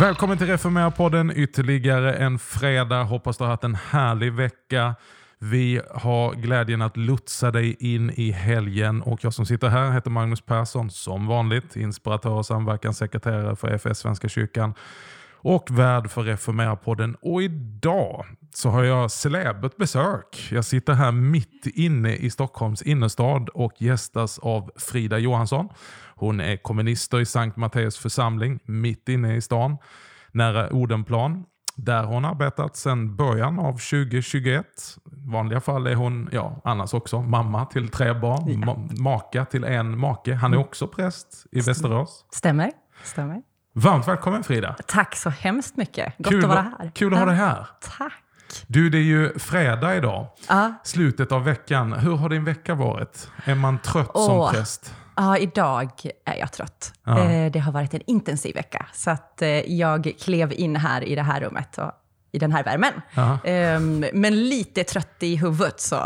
Välkommen till Reformera-podden ytterligare en fredag. Hoppas du har haft en härlig vecka. Vi har glädjen att lotsa dig in i helgen och jag som sitter här heter Magnus Persson, som vanligt inspiratör och samverkanssekreterare för FS Svenska kyrkan och värd för Reformera-podden. Och idag så har jag celebert besök. Jag sitter här mitt inne i Stockholms innerstad och gästas av Frida Johansson. Hon är kommunister i Sankt Matteus församling, mitt inne i stan, nära Odenplan. Där har hon arbetat sedan början av 2021. I vanliga fall är hon, ja annars också, mamma till tre barn, ja. ma maka till en make. Han är mm. också präst i Västerås. Stämmer. Stämmer. Varmt välkommen Frida. Tack så hemskt mycket. Gott kul, att vara här. Kul att ha dig här. Tack. Du, det är ju fredag idag. Uh. Slutet av veckan. Hur har din vecka varit? Är man trött oh. som präst? Ja, idag är jag trött. Ja. Eh, det har varit en intensiv vecka. Så att eh, jag klev in här i det här rummet och i den här värmen. Um, men lite trött i huvudet. Så.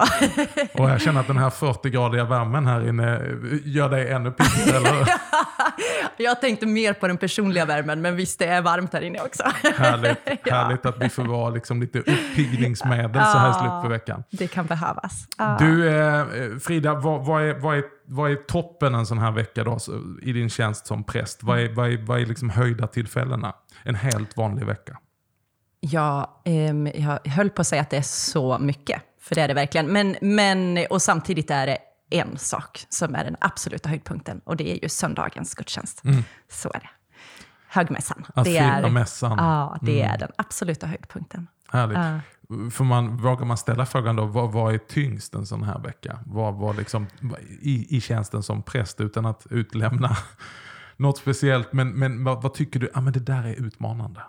och jag känner att den här 40-gradiga värmen här inne gör dig ännu piggare. jag tänkte mer på den personliga värmen, men visst det är varmt här inne också. härligt, ja. härligt att vi får vara liksom lite uppiggningsmedel så här i slutet på veckan. Det kan behövas. Du, eh, Frida, vad, vad, är, vad, är, vad är toppen en sån här vecka då, i din tjänst som präst? Vad är, vad är, vad är liksom höjda tillfällena? En helt vanlig vecka. Ja, eh, jag höll på att säga att det är så mycket, för det är det verkligen. Men, men, och samtidigt är det en sak som är den absoluta höjdpunkten och det är ju söndagens gudstjänst. Mm. Så är det. Högmässan. Att det är, mässan. Ja, det mm. är den absoluta höjdpunkten. Härligt. Uh. För man, vågar man ställa frågan då, vad, vad är tyngst en sån här vecka? Vad, vad liksom, i, I tjänsten som präst, utan att utlämna något speciellt. Men, men vad, vad tycker du, ah, men det där är utmanande?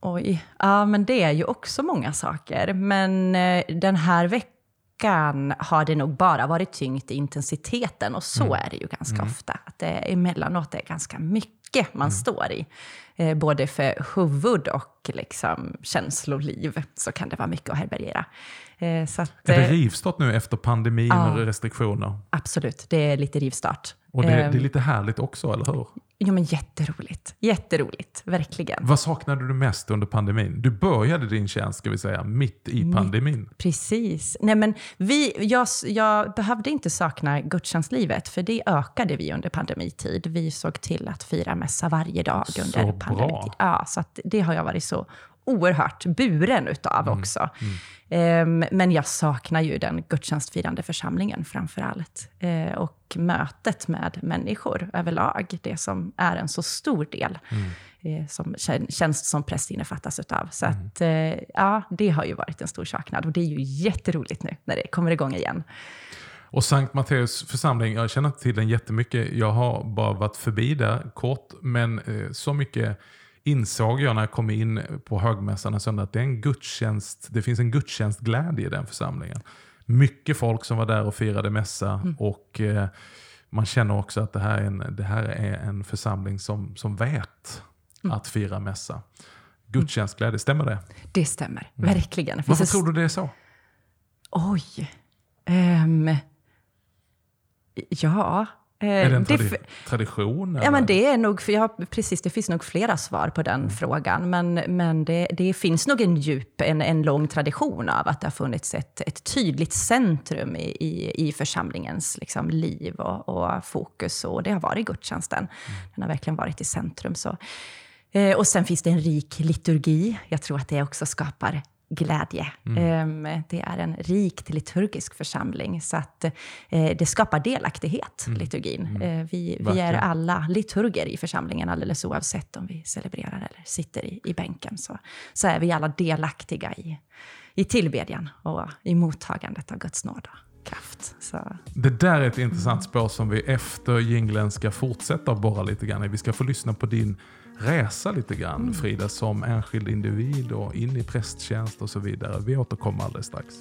Oj, ja men det är ju också många saker. Men eh, den här veckan har det nog bara varit tyngt i intensiteten och så mm. är det ju ganska mm. ofta. Att det emellanåt är ganska mycket man mm. står i. Eh, både för huvud och liksom känsloliv så kan det vara mycket att härbärgera. Eh, så att, är det rivstart nu efter pandemin ja, och restriktioner? Absolut, det är lite rivstart. Och det, det, är ehm. lite härligt också, eller hur? Ja, men jätteroligt. Jätteroligt, verkligen. Vad saknade du mest under pandemin? Du började din tjänst, ska vi säga, mitt i pandemin. Precis. Nej, men vi, jag, jag behövde inte sakna gudstjänstlivet, för det ökade vi under pandemitid. Vi såg till att fira mässa varje dag under pandemitid. Ja, så det har jag varit så oerhört buren utav mm. också. Mm. Um, men jag saknar ju den gudstjänstfirande församlingen framför allt. Uh, och mötet med människor överlag, det som är en så stor del mm. uh, som tjänst som präst innefattas utav. Så mm. att, uh, ja, det har ju varit en stor saknad och det är ju jätteroligt nu när det kommer igång igen. Och Sankt Matteus församling, jag känner inte till den jättemycket. Jag har bara varit förbi där kort, men så mycket insåg jag när jag kom in på högmässan en söndag att det, är en gudstjänst, det finns en gudstjänstglädje i den församlingen. Mycket folk som var där och firade mässa mm. och eh, man känner också att det här är en, det här är en församling som, som vet mm. att fira mässa. Gudstjänstglädje, stämmer det? Det stämmer, mm. verkligen. Varför tror du det är så? Oj. Um, ja, är det en tradi det, tradition? Eller? Ja, men det är nog, för jag, precis, det finns nog flera svar på den mm. frågan. Men, men det, det, finns nog en djup, en, en lång tradition av att det har funnits ett, ett tydligt centrum i, i, i församlingens liksom, liv och, och, fokus. Och det har varit gudstjänsten. Mm. Den har verkligen varit i centrum. Så. Eh, och sen finns det en rik liturgi. Jag tror att det också skapar glädje. Mm. Ehm, det är en rikt liturgisk församling, så att eh, det skapar delaktighet, mm. liturgin. Mm. Eh, vi, vi, är alla liturger i församlingen, alldeles oavsett om vi celebrerar eller sitter i, i bänken. Så, så är vi alla delaktiga i, i tillbedjan och i mottagandet av Guds nåd kraft. Så. Det där är ett intressant spår som vi efter jinglen ska fortsätta borra lite grann i. Vi ska få lyssna på din resa lite grann mm. Frida som enskild individ och in i prästtjänst och så vidare. Vi återkommer alldeles strax.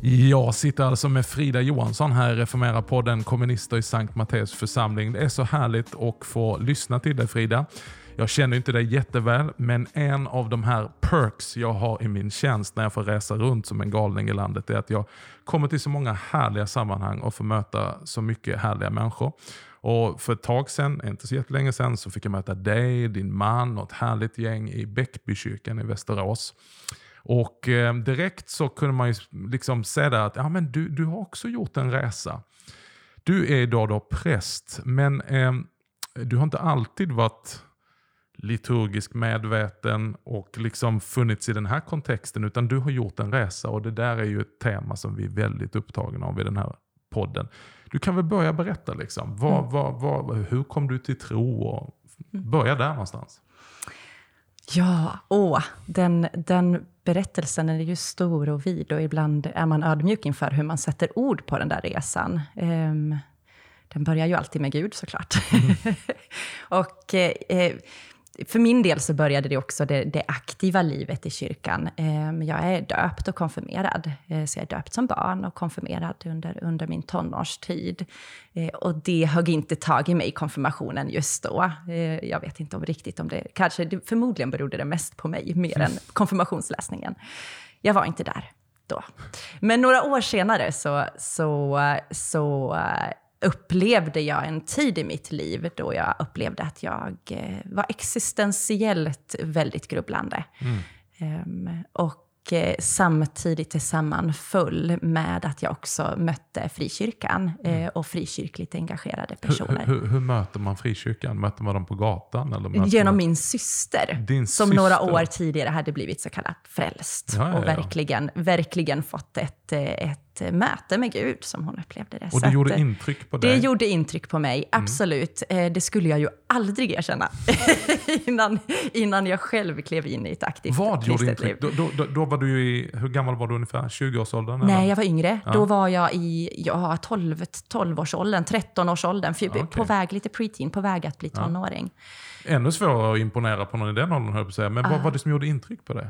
Jag sitter alltså med Frida Johansson här i Reformera-podden Kommunister i Sankt Matteus församling. Det är så härligt att få lyssna till dig Frida. Jag känner inte dig jätteväl, men en av de här perks jag har i min tjänst när jag får resa runt som en galning i landet är att jag kommer till så många härliga sammanhang och får möta så mycket härliga människor. Och För ett tag sedan, inte så jättelänge sedan, så fick jag möta dig, din man och ett härligt gäng i Bäckbykyrkan i Västerås. Och eh, direkt så kunde man ju liksom säga att ja, men du, du har också gjort en resa. Du är idag då präst, men eh, du har inte alltid varit liturgisk medveten och liksom funnits i den här kontexten, utan du har gjort en resa och det där är ju ett tema som vi är väldigt upptagna av i den här podden. Du kan väl börja berätta, liksom. Vad, mm. vad, vad, hur kom du till tro? Och börja där någonstans. Ja, åh, den, den berättelsen är ju stor och vid och ibland är man ödmjuk inför hur man sätter ord på den där resan. Um, den börjar ju alltid med Gud såklart. Mm. och eh, för min del så började det också det, det aktiva livet i kyrkan. Ehm, jag är döpt och konfirmerad. Eh, så jag är döpt som barn och konfirmerad under, under min tonårstid. Eh, och det högg inte tag i mig, konfirmationen, just då. Eh, jag vet inte om riktigt om det... Kanske, förmodligen berodde det mest på mig, mer än konfirmationsläsningen. Jag var inte där då. Men några år senare så, så, så upplevde jag en tid i mitt liv då jag upplevde att jag eh, var existentiellt väldigt grubblande. Mm. Um, och Eh, samtidigt det sammanföll med att jag också mötte frikyrkan eh, mm. och frikyrkligt engagerade personer. Hur, hur, hur, möter man frikyrkan? Möter man dem på gatan? Eller Genom man... min syster, Din som syster? några år tidigare hade blivit så kallat frälst ja, ja, ja. och verkligen, verkligen fått ett, eh, ett möte med Gud som hon upplevde det. Och det gjorde intryck på dig? Det gjorde intryck på mig, mm. absolut. Mm. Det skulle jag ju aldrig erkänna innan, innan jag själv klev in i ett aktivt Vad gjorde intryck? Då, då, då, var du i, hur gammal var du ungefär? 20-årsåldern? Nej, jag var yngre. Ja. Då var jag i ja, 12, 12-årsåldern, 13-årsåldern. Okay. På väg, lite preteen, på väg att bli tonåring. Ja. Ännu svårare att imponera på någon i den åldern, höll på att säga. Men uh. vad var det som gjorde intryck på dig?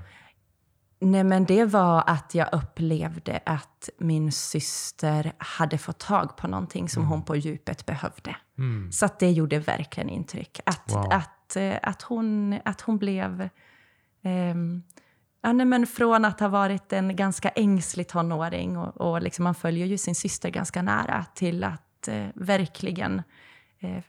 Nej, men det var att jag upplevde att min syster hade fått tag på någonting som mm. hon på djupet behövde. Mm. Så att det gjorde verkligen intryck. Att, wow. att, eh, att, hon, att hon blev... Um, Ja, nej, men från att ha varit en ganska ängslig tonåring och, och liksom man följer ju sin syster ganska nära till att eh, verkligen eh,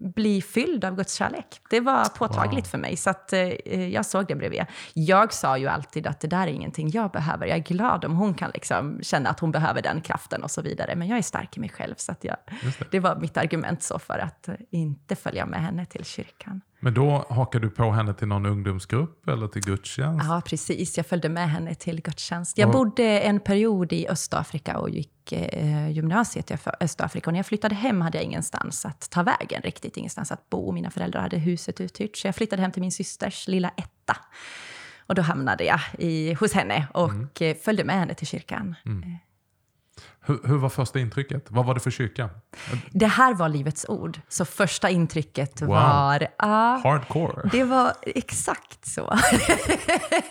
bli fylld av Guds kärlek. Det var påtagligt wow. för mig, så att, eh, jag såg det bredvid. Jag sa ju alltid att det där är ingenting jag behöver. Jag är glad om hon kan liksom känna att hon behöver den kraften och så vidare. Men jag är stark i mig själv, så att jag, det. det. var mitt argument så för att inte följa med henne till kyrkan. Men då hakade du på henne till någon ungdomsgrupp eller till gudstjänst? Ja, precis. Jag följde med henne till gudstjänst. Jag och... bodde en period i Östafrika och gick eh, gymnasiet i Östafrika. Och när jag flyttade hem hade jag ingenstans att ta vägen riktigt, ingenstans att bo. Mina föräldrar hade huset uthyrt, så jag flyttade hem till min systers lilla etta. Och då hamnade jag i, hos henne och mm. följde med henne till kyrkan. Mm. Hur, hur, var första intrycket? Vad var det för kyrka? Det här var Livets Ord. Så första intrycket wow. var... Uh, Hardcore. Det var exakt så.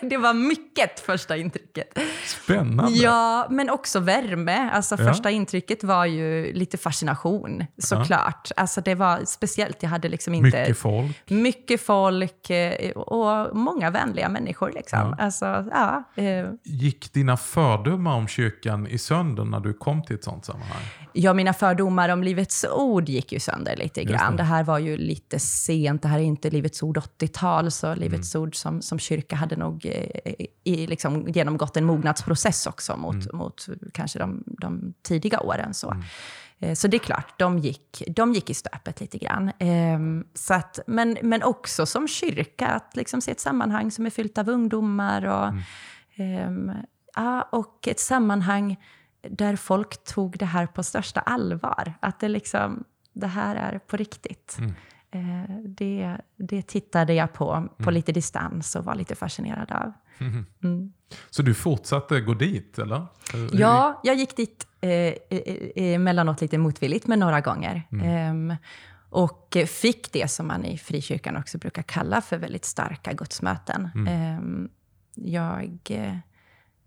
det var mycket första intrycket. Spännande. Ja, men också värme. Alltså ja. första intrycket var ju lite fascination, såklart. Ja. Alltså det var speciellt. Jag hade liksom inte... Mycket folk. Mycket folk eh, och många vänliga människor. Liksom. Ja. Alltså, ja. Eh. Gick dina fördomar om kyrkan i sönder när du kom kom till ett sånt sammanhang? Ja, mina fördomar om Livets Ord gick ju sönder lite grann. Det. det. här var ju lite sent. Det här är inte Livets Ord 80-tal, så Livets mm. Ord som, som kyrka hade nog eh, i, liksom, genomgått en mognadsprocess också mot, mm. mot kanske de, de tidiga åren. Så. Mm. Eh, så det är klart, de gick, de gick i stöpet lite grann. Eh, så att, men, men också som kyrka, att liksom se ett sammanhang som är fyllt av ungdomar. Och, mm. eh, ja, och ett sammanhang där folk tog det här på största allvar. Att det liksom, det här är på riktigt. Mm. Eh, det, det tittade jag på på mm. lite distans och var lite fascinerad av. Mm. Mm. Så du fortsatte gå dit, eller? Ja, jag gick dit eh, emellanåt lite motvilligt, men några gånger. Eh, och fick det som man i frikyrkan också brukar kalla för väldigt starka gudsmöten. Mm. Ehm, jag Eh,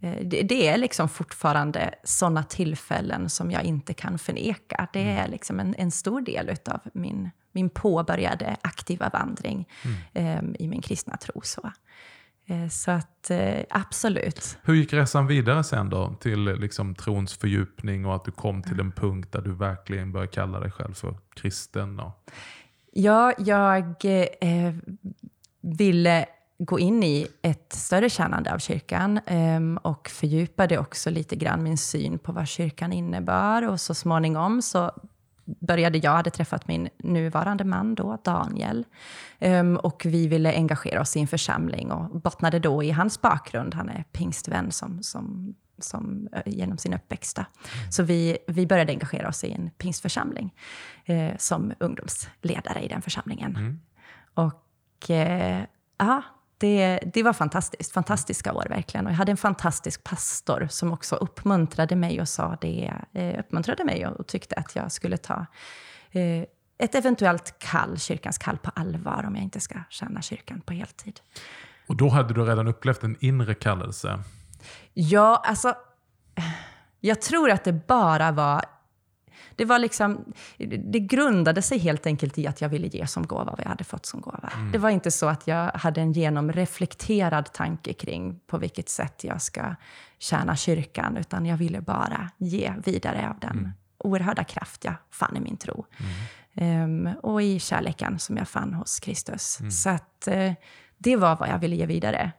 det, det, är liksom fortfarande sådana tillfällen som jag inte kan förneka. Det mm. är liksom en, en stor del av min, min påbörjade aktiva vandring mm. eh, i min kristna tro. Så. Eh, så att eh, absolut. Hur gick resan vidare sen då till liksom trons fördjupning och att du kom till en punkt där du verkligen började kalla dig själv för kristen? Och... Ja, jag eh, ville gå in i ett större tjänande av kyrkan eh, och fördjupade också lite grann min syn på vad kyrkan innebar. Och så småningom så började jag, hade träffat min nuvarande man då, Daniel. Um, och vi ville engagera oss i en församling och bottnade då i hans bakgrund. Han är pingstvän som, som, som, uh, genom sin uppväxt. Så vi, vi började engagera oss i en pingstförsamling uh, som ungdomsledare i den församlingen. Mm. Och uh, ja, det, det var fantastiskt. Fantastiska år verkligen. Och jag hade en fantastisk pastor som också uppmuntrade mig och sa det, eh, uppmuntrade mig och, tyckte att jag skulle ta eh, ett eventuellt kall, kyrkans kall på allvar om jag inte ska tjäna kyrkan på heltid. Och då hade du redan upplevt en inre kallelse? Ja, alltså... Jag tror att det bara var det, var liksom, det grundade sig helt enkelt i att jag ville ge som gåva vad jag hade fått som gåva. Mm. Det var inte så att jag hade en genomreflekterad tanke kring på vilket sätt jag ska tjäna kyrkan, utan jag ville bara ge vidare av den mm. oerhörda kraft jag fann i min tro. Mm. Um, och i kärleken som jag fann hos Kristus. Mm. Så att, uh, det var vad jag ville ge vidare.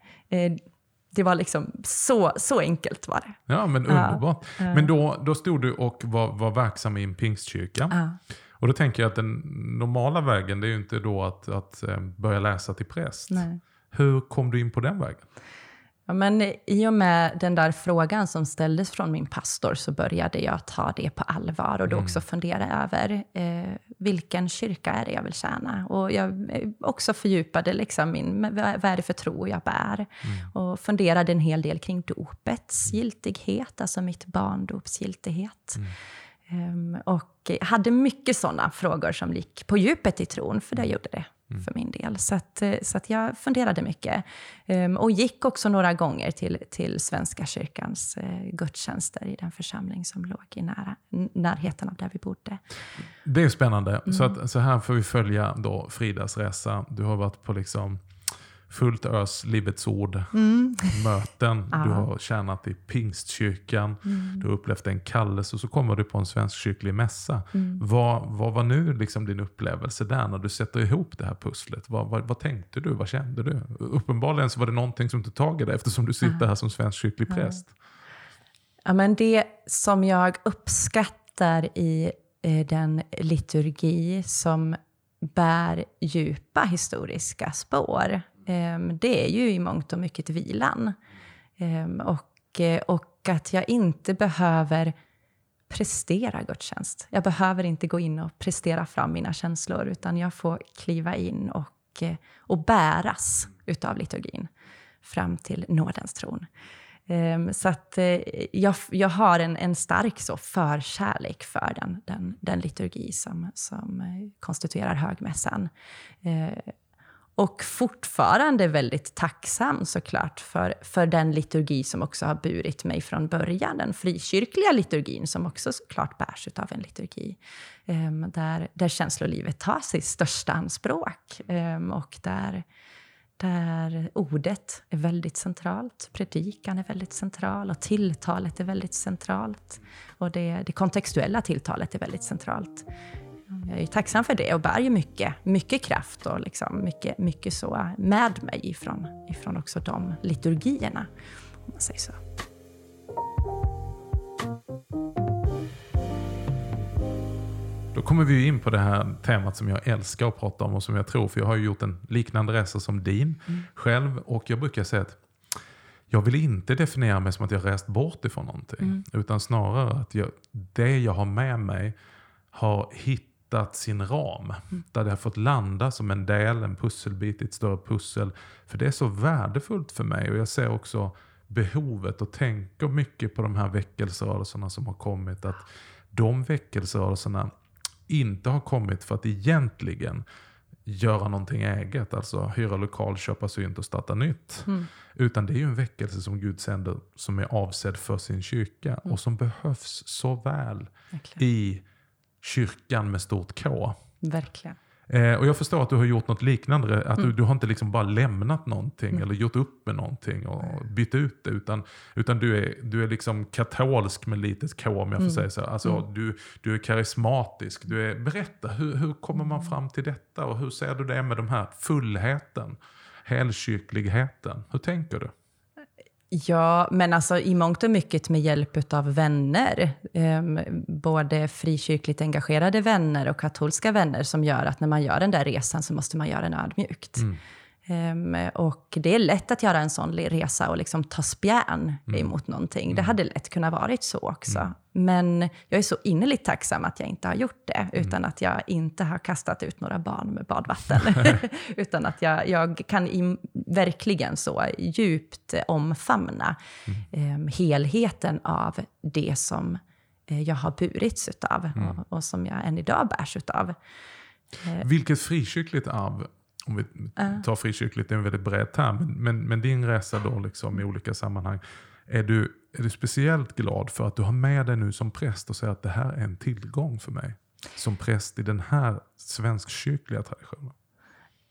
Det var liksom så, så enkelt var det. Ja, men underbart. Ja. Men då, då stod du och var, var verksam i en pingstkyrka. Ja. Och då tänker jag att den normala vägen det är ju inte då att, att eh, börja läsa till präst. Nej. Hur kom du in på den vägen? Ja, men I och med den där frågan som ställdes från min pastor så började jag ta det på allvar och då mm. också fundera över eh, vilken kyrka är det jag vill tjäna. Och jag eh, också fördjupade liksom min, vad är det för tro jag bär. Mm. Och funderade en hel del kring dopets mm. giltighet, alltså mitt barndopsgiltighet. Um, och hade mycket sådana frågor som gick på djupet i tron, för det gjorde det mm. för min del. Så, att, eh, så att jag funderade mycket. Um, och gick också några gånger till, till Svenska kyrkans uh, gudstjänster i den församling som låg i nära, närheten av där vi bodde. Det är spännande. Mm. Så, att, så här får vi följa då Fridas resa. Du har varit på liksom fullt ös Livets ord, mm. möten. ja. Du har tjänat i Pingstkyrkan, mm. du har upplevt en kallelse och så kommer du på en svensk kyrklig mässa. Mm. Vad, vad var nu liksom din upplevelse där när du sätter ihop det här pusslet? Vad, vad, vad, tänkte du? Vad kände du? Uppenbarligen så var det någonting som tog tag i dig eftersom du sitter här som svensk kyrklig präst. Ja, men det som jag uppskattar i eh, den liturgi som bär djupa historiska spår Ehm, det är ju i mångt och mycket vilan. Ehm, och, eh, och att jag inte behöver prestera gudstjänst. Jag behöver inte gå in och prestera fram mina känslor, utan jag får kliva in och, eh, och bäras utav liturgin fram till nådens tron. Ehm, så att eh, jag, jag har en, en stark så förkärlek för den, den, den liturgi som, som konstituerar högmässan. Och fortfarande väldigt tacksam såklart för, för den liturgi som också har burit mig från början. Den frikyrkliga liturgin som också såklart bärs av en liturgi. Um, där, där känslolivet tar sitt största anspråk. Um, och där, där ordet är väldigt centralt, predikan är väldigt central och tilltalet är väldigt centralt. Och det, det kontextuella tilltalet är väldigt centralt. Jag är tacksam för det och bär ju mycket, mycket kraft och liksom mycket, mycket så med mig ifrån, ifrån också de liturgierna, om man säger så. Då kommer vi in på det här temat som jag älskar att prata om och som jag tror, för jag har ju gjort en liknande resa som din mm. själv och jag brukar säga att jag vill inte definiera mig som att jag rest bort ifrån någonting. Mm. Utan snarare att jag, det jag har med mig har hittat hittat sin ram. Mm. Där det har fått landa som en del, en pusselbit i ett större pussel. För det är så värdefullt för mig och jag ser också behovet och tänker mycket på de här väckelserörelserna som har kommit. Att de väckelserörelserna inte har kommit för att egentligen göra någonting eget, alltså hyra lokal, köpa synt och starta nytt. Mm. Utan det är ju en väckelse som Gud sänder som är avsedd för sin kyrka Mm. och som behövs så väl Verkligen. i kyrkan med stort K. Verkligen. Eh, och jag förstår att du har gjort något liknande, att Mm. du, du har inte liksom bara lämnat någonting eller gjort upp med någonting och bytt ut det. Utan, utan du, är, du är liksom katolsk med litet K om jag får Mm. säga så. Alltså, du, du är karismatisk. Du är, berätta, hur, hur kommer man fram till detta? Och hur ser du det med de här fullheten? Helkyrkligheten. Hur tänker du? Ja, men alltså i mångt och mycket med hjälp av vänner. Ehm, både frikyrkligt engagerade vänner och katolska vänner som gör att när man gör den där resan så måste man göra den ödmjukt. Mm. Ehm, och det är lätt att göra en sån resa och liksom ta spjärn emot någonting. Det hade lätt kunnat varit så också. Men jag är så innerligt tacksam att jag inte har gjort det, utan att jag inte har kastat ut några barn med badvatten. utan att jag, jag kan i, verkligen så djupt omfamna eh, helheten av det som eh, jag har burits utav och, och som jag än idag bärs utav. Vilket frikyrkligt arv, om vi tar frikyrkligt, det är en väldigt bred term, men, men, men din resa då liksom i olika sammanhang, är du, är du speciellt glad för att du har med dig nu som präst och säger att det här är en tillgång för mig? Som präst i den här svenskkyrkliga traditionen.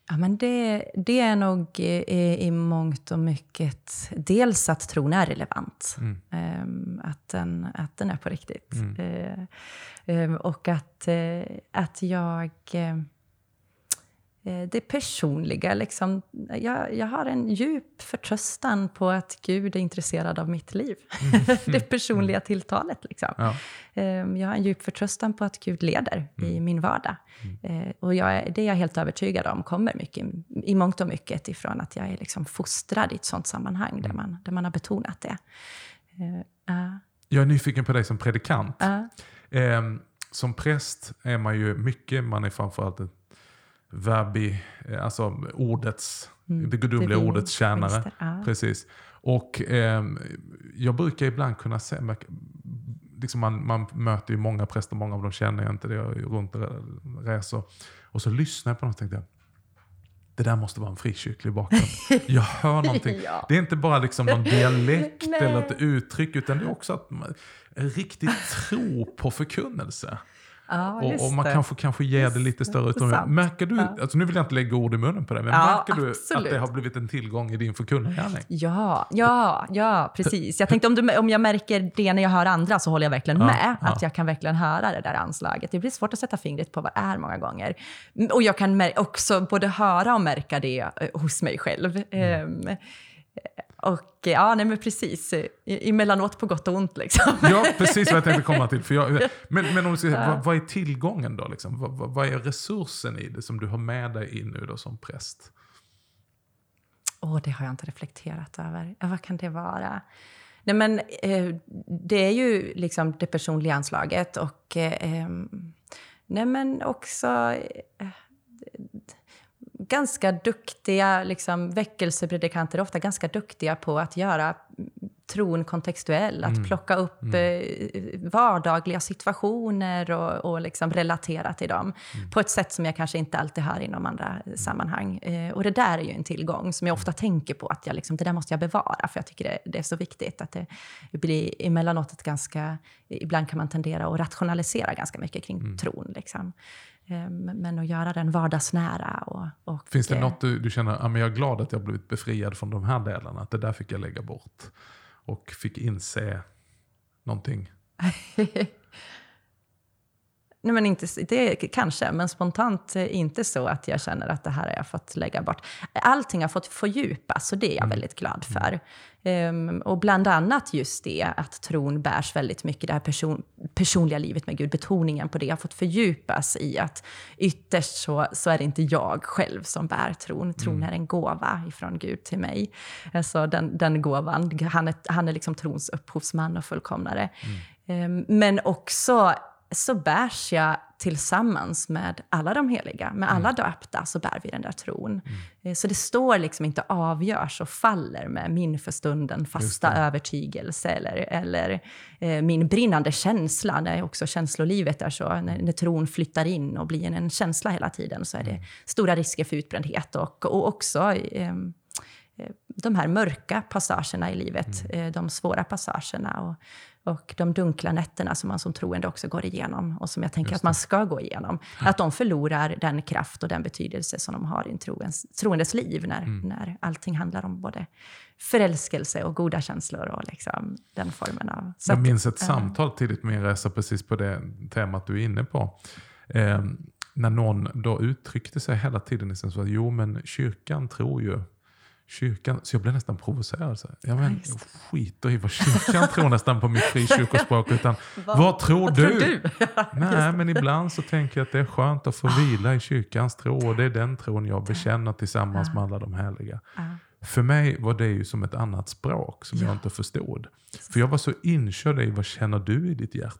Ja, men det, det är nog i, i mångt och mycket dels att tron är relevant. Ehm, att, den, att den är på riktigt. Eh, ehm, och att, eh, att jag... eh, det personliga, liksom, jag, jag har en djup förtröstan på att Gud är intresserad av mitt liv. det personliga tilltalet. Liksom. Ja. Ehm, Jag har en djup förtröstan på att Gud leder i min vardag. Eh, Och jag det är jag helt övertygad om kommer mycket, i mångt och mycket ifrån att jag är liksom fostrad i ett sånt sammanhang där, man, där man har betonat det. Ja, Jag är nyfiken på dig som predikant. ja, Ehm, som präst är man ju mycket, man är framförallt ett verbi, eh, alltså ordets, det gudomliga Divin ordets tjänare. ja. Precis. Och ehm, jag brukar ibland kunna se, liksom man, man möter ju många präster, många av dem känner jag inte, det ju runt och reser. Och så lyssnar jag på dem och tänkte jag, det där måste vara en frikyrklig bakgrund. Jag hör någonting. Ja. Det är inte bara liksom någon dialekt eller ett uttryck, utan det är också att man, en riktig tro på förkunnelse. Ja, Och, just och man det. kanske, kanske ger det lite större utrymme. Märker du, Ja. alltså nu vill jag inte lägga ord i munnen på dig, men Ja, märker du att absolut. det har blivit en tillgång i din förkunnargärning? Ja, ja, ja, precis. Jag tänkte om, du, om jag märker det när jag hör andra så håller jag verkligen Ja, med. Att jag kan verkligen höra det där anslaget. Det blir svårt att sätta fingret på vad det är många gånger. Mm, Och jag kan också både höra och märka det eh, hos mig själv. Mm. Ehm, och ja, nej men precis. I- Emellanåt på gott och ont liksom. Ja, precis vad jag tänkte komma till. För jag, men men om säger, vad, vad är tillgången då? Liksom? Vad, vad, vad är resursen i det som du har med dig in nu då som präst? Åh, det har jag inte reflekterat över. Ja, vad kan det vara? Nej, men, eh, det är ju liksom det personliga anslaget och eh, ehm, nej, men också eh, ganska duktiga liksom, väckelsepredikanter, är ofta ganska duktiga på att göra tron kontextuell, att plocka upp eh, vardagliga situationer och, och liksom relatera till dem på ett sätt som jag kanske inte alltid hör inom andra sammanhang. Eh, och det där är ju en tillgång som jag ofta tänker på, att jag liksom, det där måste jag bevara, för jag tycker det, det är så viktigt. att Det blir emellanåt ett ganska, ibland kan man tendera att rationalisera ganska mycket kring tron. Liksom. Eh, Men att göra den vardagsnära. Och, och, Finns det eh, något du, du känner, ja, men jag är glad att jag blivit befriad från de här delarna, att det där fick jag lägga bort? Och fick inse någonting. Nej, men inte, det kanske, men spontant eh, inte så att jag känner att det här har jag fått lägga bort. Allting har fått fördjupas och det är jag väldigt glad för. Ehm, och bland annat just det att tron bärs väldigt mycket, det här person, personliga livet med Gud, betoningen på det har fått fördjupas i att ytterst så, så är det inte jag själv som bär tron. Tron är en gåva ifrån Gud till mig. Alltså den, den gåvan, han är, han är liksom trons upphovsman och fullkomnare. Ehm, men också så bärs jag tillsammans med alla de heliga, med alla döpta, så bär vi den där tron. Eh, Så det står liksom inte avgörs och faller med min för stunden fasta övertygelse eller, eller eh, min brinnande känsla. Där också känslolivet är så, när, när tron flyttar in och blir en, en känsla hela tiden så är det stora risker för utbrändhet och, och också ehm, eh, de här mörka passagerna i livet, eh, de svåra passagerna och, och de dunkla nätterna som man som troende också går igenom och som jag tänker att man ska gå igenom. Att de förlorar den kraft och den betydelse som de har i en troens, troendes liv när, när allting handlar om både förälskelse och goda känslor och liksom den formen av... Jag att- minns ett ja. samtal tidigt med min resa precis på det temat du är inne på. Eh, när någon då uttryckte sig hela tiden liksom så att jo men kyrkan tror ju Kyrkan, så jag blev nästan provocerad. Så här, ja, men, jag skiter i vad kyrkan tror nästan på mitt frikyrkospråk. Utan, vad, tror vad du? tror du? Nej, men ibland så tänker jag att det är skönt att få vila i kyrkans tro. Och det är den tron jag bekänner tillsammans med alla de heliga. Ja. För mig var det ju som ett annat språk som jag inte förstod. För jag var så inkörd i vad känner du i ditt hjärta?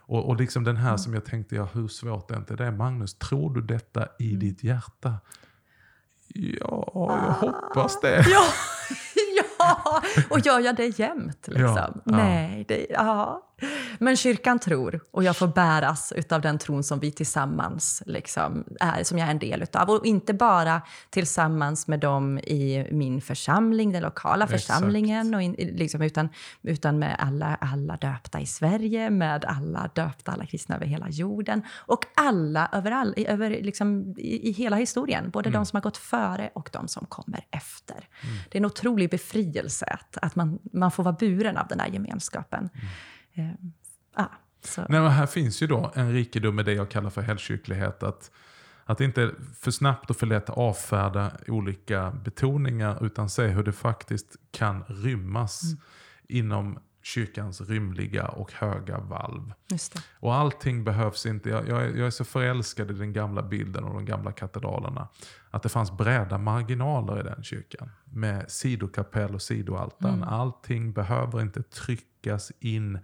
Och, och liksom den här som jag tänkte, ja, hur svårt är inte det? Magnus, tror du detta i Mm. ditt hjärta? Ja, jag hoppas det. Ja, ja, och gör jag det jämt? Liksom? Ja. Nej, det, ja. Men kyrkan tror, och jag får bäras av den tron som vi tillsammans liksom är, som jag är en del utav. Och inte bara tillsammans med dem i min församling, den lokala Exakt. församlingen, och in, liksom, utan, utan med alla, alla döpta i Sverige, med alla döpta, alla kristna över hela jorden och alla överall, i, över, liksom, i, i hela historien. Både de som har gått före och de som kommer efter. Det är en otrolig befrielse att, att man, man får vara buren av den här gemenskapen. Eh, ja, så. Nej, här finns ju då en rikedom i det jag kallar för helgkyrklighet. Att, att inte för snabbt och för lätt avfärda olika betoningar utan se hur det faktiskt kan rymmas inom kyrkans rymliga och höga valv. Och allting behövs inte. Jag, jag, är, jag är så förälskad i den gamla bilden och de gamla katedralerna. Att det fanns breda marginaler i den kyrkan. Med sidokapell och sidoaltan. Allting behöver inte tryckas in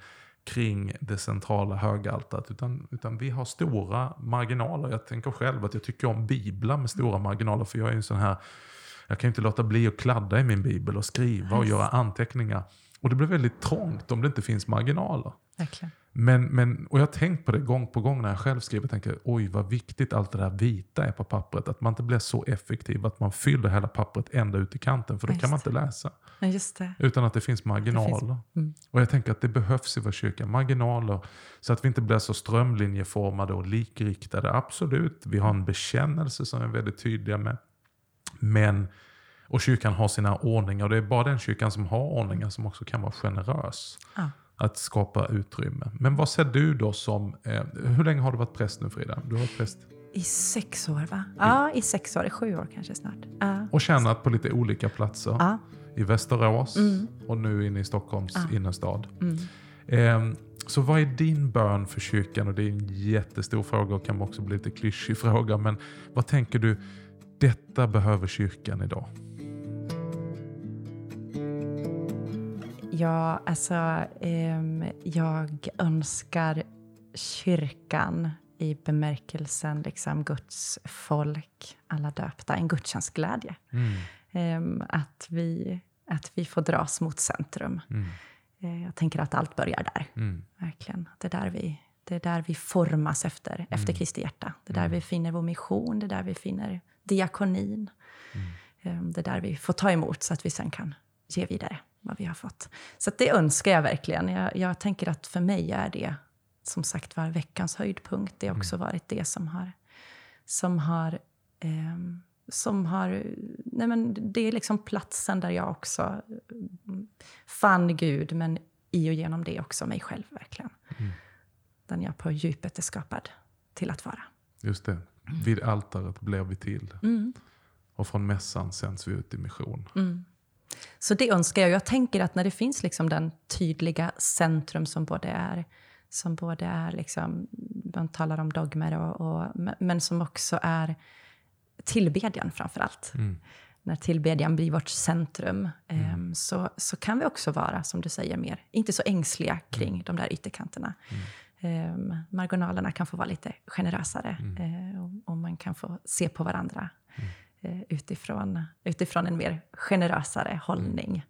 kring det centrala högaltaret. Utan, utan vi har stora marginaler. Jag tänker själv att jag tycker om biblar med stora marginaler. För jag är en sån här, jag kan inte låta bli att kladda i min bibel och skriva och göra anteckningar. Och det blir väldigt trångt om det inte finns marginaler. Verkligen. Men, men, och jag har tänkt på det gång på gång när jag själv skriver. Jag tänker, oj vad viktigt allt det där vita är på pappret. Att man inte blir så effektiv att man fyller hela pappret ända ut i kanten. För då Ja, kan man inte läsa. Ja, det. Utan att det finns marginaler. mm. Och jag tänker att det behövs i vår kyrka. Marginaler. Så att vi inte blir så strömlinjeformade och likriktade. Absolut, vi har en bekännelse som är väldigt tydliga med. Men, och kyrkan har sina ordningar. Och det är bara den kyrkan som har ordningar som också kan vara generös. Ja. Att skapa utrymme. Men vad ser du då som... Eh, hur länge har du varit präst nu Frida? Du har varit präst I sex år, va? Ja, i sex år. I sju år kanske snart. Ja. och tjänat på lite olika platser. Ja. I Västerås Mm. och nu inne i Stockholms innerstad. Mm. Eh, så vad är din bön för kyrkan? Och det är en jättestor fråga och kan också bli lite klyschig fråga. Men vad tänker du? Detta behöver kyrkan idag. Ja, alltså, ehm, jag önskar kyrkan i bemärkelsen liksom Guds folk, alla döpta, en gudstjänstglädje. Ehm, att, vi, att vi får dras mot centrum. Mm. Eh, jag tänker att allt börjar där, Mm. verkligen. Det är där vi, det är där vi formas efter, efter Kristi hjärta. Det är där vi finner vår mission, det är där vi finner diakonin. Ehm, Det är där vi får ta emot så att vi sen kan ge vidare vad vi har fått. Så det önskar jag verkligen. Jag, jag tänker att för mig är det som sagt var veckans höjdpunkt. Det har också varit det som har, som har, ehm, som har nej men det är liksom platsen där jag också mm, fann Gud, men i och genom det också mig själv verkligen. Den jag på djupet är skapad till att vara. Just det. Vid altaret blev vi till. Mm. Och från mässan sänds vi ut i mission. Så det önskar jag. Jag tänker att när det finns liksom den tydliga centrum som både är, som både är liksom, man talar om dogmer, och, och, men som också är tillbedjan framför allt. När tillbedjan blir vårt centrum em, så, så kan vi också vara, som du säger, mer, inte så ängsliga kring de där ytterkanterna. eh, marginalerna kan få vara lite generösare mm. och, och, man kan få se på varandra mm. Utifrån, utifrån en mer generösare hållning.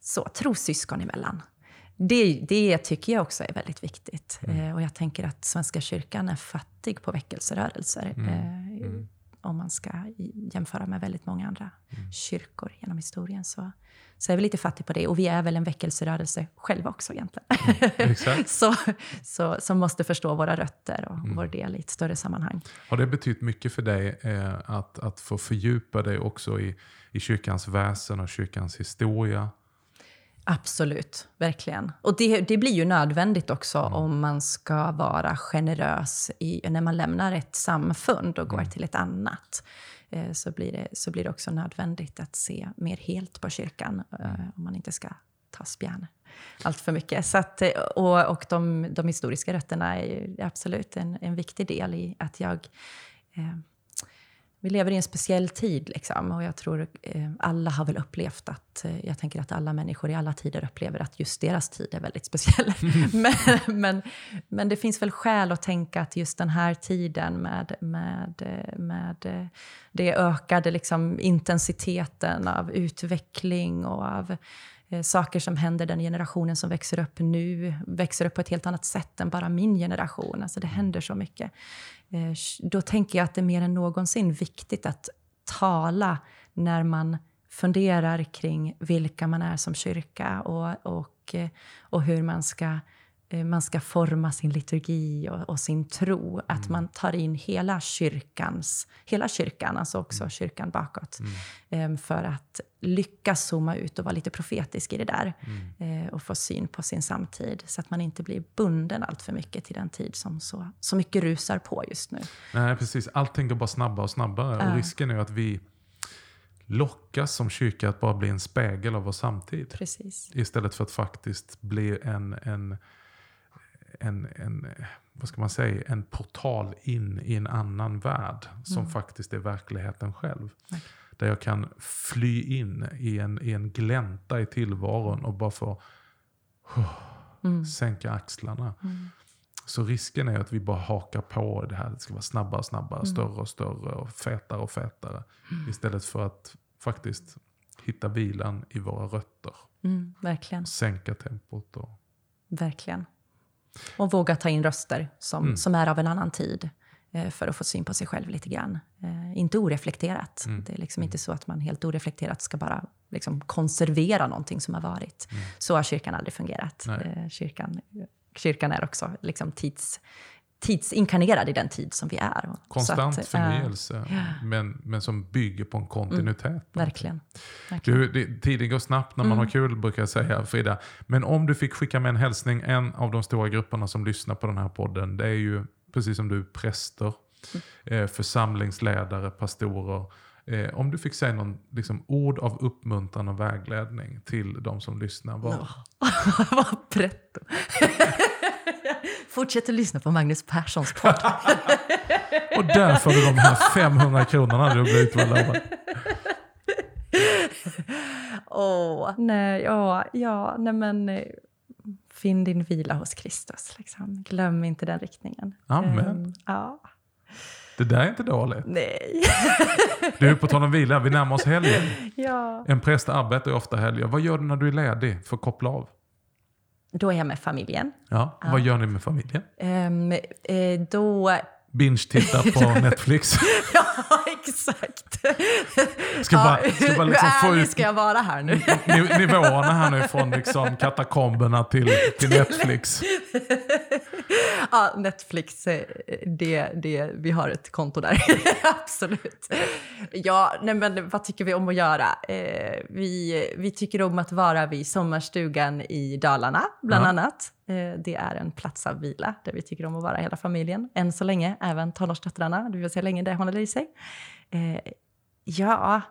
Så, trossyskon emellan. Det, det tycker jag också är väldigt viktigt. Mm. och jag tänker att Svenska kyrkan är fattig på väckelserörelser. Mm om man ska jämföra med väldigt många andra mm. kyrkor genom historien. Så, så är vi lite fattiga på det. Och vi är väl en väckelserörelse själva också egentligen. Mm, så, så, som måste förstå våra rötter och mm. vår del i ett större sammanhang. Har det betytt mycket för dig eh, att, att få fördjupa dig också i, i kyrkans väsen och kyrkans historia? Absolut, verkligen. Och det, det blir ju nödvändigt också mm. om man ska vara generös i, när man lämnar ett samfund och går mm. till ett annat. Eh, så, blir det, så blir det också nödvändigt att se mer helt på kyrkan eh, mm. om man inte ska ta spjärn allt för mycket. Så att, eh, och och de, de historiska rötterna är absolut en, en viktig del i att jag eh, vi lever i en speciell tid liksom, och jag tror eh, alla har väl upplevt att, eh, jag tänker att alla människor i alla tider upplever att just deras tid är väldigt speciell. men, men, men det finns väl skäl att tänka att just den här tiden med, med, eh, med eh, det ökade liksom, intensiteten av utveckling och av saker som händer den generationen som växer upp nu, växer upp på ett helt annat sätt än bara min generation. Alltså det händer så mycket. Eh, då tänker jag att det är mer än någonsin viktigt att tala när man funderar kring vilka man är som kyrka och, och, eh, och hur man ska, eh, man ska forma sin liturgi och, och sin tro. Att mm. man tar in hela kyrkans, hela kyrkan, alltså också mm. kyrkan bakåt. Mm. Ehm, för att lyckas zooma ut och vara lite profetisk i det där. Mm. Eh, och få syn på sin samtid. Så att man inte blir bunden allt för mycket till den tid som så, så mycket rusar på just nu. Nej, precis. Allting går bara snabbare och snabbare. Uh. Och risken är att vi lockas som kyrka att bara bli en spegel av vår samtid. Precis. Istället för att faktiskt bli en, en, en, en, vad ska man säga, en portal in i en annan värld. Som mm. faktiskt är verkligheten själv. Okay. Där jag kan fly in i en, i en glänta i tillvaron och bara få oh, mm. sänka axlarna. Mm. Så risken är att vi bara hakar på det här. Det ska vara snabbare och snabbare, mm. större och större och fetare och fetare. Mm. Istället för att faktiskt hitta vilan i våra rötter. Mm, verkligen. Sänka tempot. Och... Verkligen. Och våga ta in röster som, mm. som är av en annan tid. Eh, för att få syn på sig själv lite grann. Eh, inte oreflekterat. Mm. Det är liksom inte så att man helt oreflekterat ska bara liksom konservera någonting som har varit. Mm. Så har kyrkan aldrig fungerat. Eh, kyrkan, kyrkan är också liksom tids, tidsinkarnerad i den tid som vi är. Konstant att, förnyelse, äh, men, men som bygger på en kontinuitet. Mm, verkligen. verkligen. Du, det, tiden går snabbt när man mm. har kul, brukar jag säga, Frida. Men om du fick skicka med en hälsning, en av de stora grupperna som lyssnar på den här podden, det är ju precis som du, präster, eh, församlingsledare, pastorer. Eh, om du fick säga någon liksom, ord av uppmuntran och vägledning till de som lyssnar. Vad. Vad pretto. Fortsätt att lyssna på Magnus Perssons podd. och där får du de här 500 kronorna du blivit lovad. Åh, oh, nej, ja, ja, nej men eh, Finn din vila hos Kristus. Liksom. Glöm inte den riktningen. Amen. Um, ja. Det där är inte dåligt. Nej. du, på tal om vila, vi närmar oss helgen. Ja. En präst arbetar ju ofta helger. Vad gör du när du är ledig för att koppla av? Då är jag med familjen. Ja, Vad gör ni med familjen? Um, eh, då binge-titta på Netflix. ja, exakt. Ska bara, ska bara liksom Hur ärlig ska jag vara här nu? nivåerna här nu från liksom katakomberna till, till Netflix. ja, Netflix, eh, det, det, vi har ett konto där. Absolut. Ja, nej men vad tycker vi om att göra? Eh, vi, vi tycker om att vara vid sommarstugan i Dalarna, bland ja. annat. Eh, det är en plats av vila där vi tycker om att vara hela familjen. Än så länge, även tonårsdöttrarna. Vi får se hur länge det håller i sig. Eh, ja...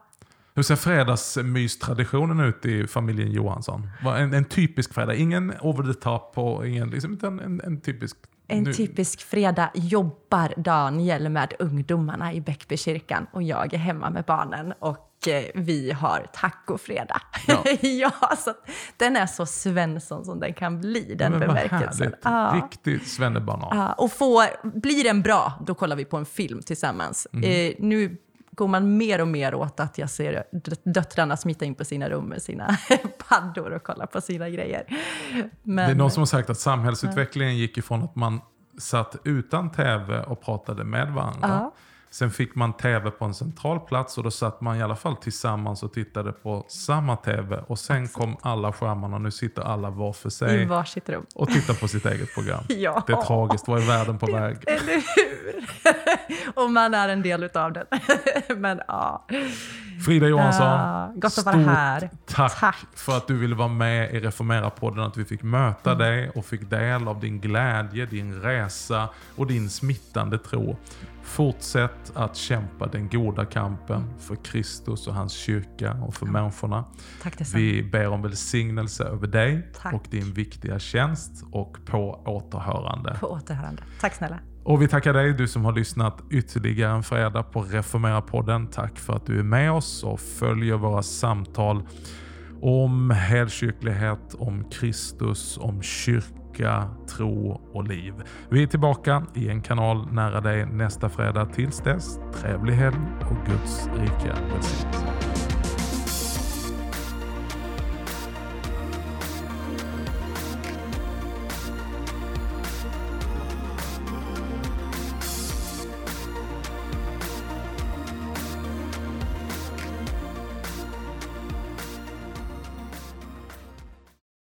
Hur ser fredagsmystraditionen ut i familjen Johansson? En, en typisk fredag, ingen over the top och ingen, liksom, utan en, en typisk en nu. typisk fredag jobbar Daniel med ungdomarna i Bäckbykyrkan och jag är hemma med barnen och eh, vi har tacofredag. Ja. Ja. så den är så Svensson som den kan bli, den Men bemärkelsen. Ja. Riktig svennebanan. Ja, och får, blir den bra, då kollar vi på en film tillsammans. Mm. Eh, nu går man mer och mer åt att jag ser dö- döttrarna smita in på sina rum med sina paddor och kolla på sina grejer. Men, Det är någon som har sagt att samhällsutvecklingen gick ifrån att man satt utan tv och pratade med varandra. Ja. Sen fick man tv på en central plats och då satt man i alla fall tillsammans och tittade på samma tv. Och sen kom alla skärmarna och nu sitter alla var för I sig varsitt rum. och tittar på sitt eget program. Ja. Det är tragiskt, vad är världen på väg? Eller hur? och man är en del utav den. Men ja. Frida Johansson, Ja, gott att vara här. tack, Tack. för att du ville vara med i Reformera-podden, att vi fick möta Mm. dig och fick del av din glädje, din resa och din smittande tro. Fortsätt att kämpa den goda kampen för Kristus och hans kyrka och för människorna. Tack. Vi ber om välsignelse över dig Tack. och din viktiga tjänst och på återhörande. På återhörande. Tack snälla. Och vi tackar dig, du som har lyssnat ytterligare en fredag på Reformera-podden. Tack för att du är med oss och följer våra samtal om helkyrklighet, om Kristus, om kyrka, tro och liv. Vi är tillbaka i en kanal nära dig nästa fredag. Tills dess, trevlig helg och Guds rika välsignelse.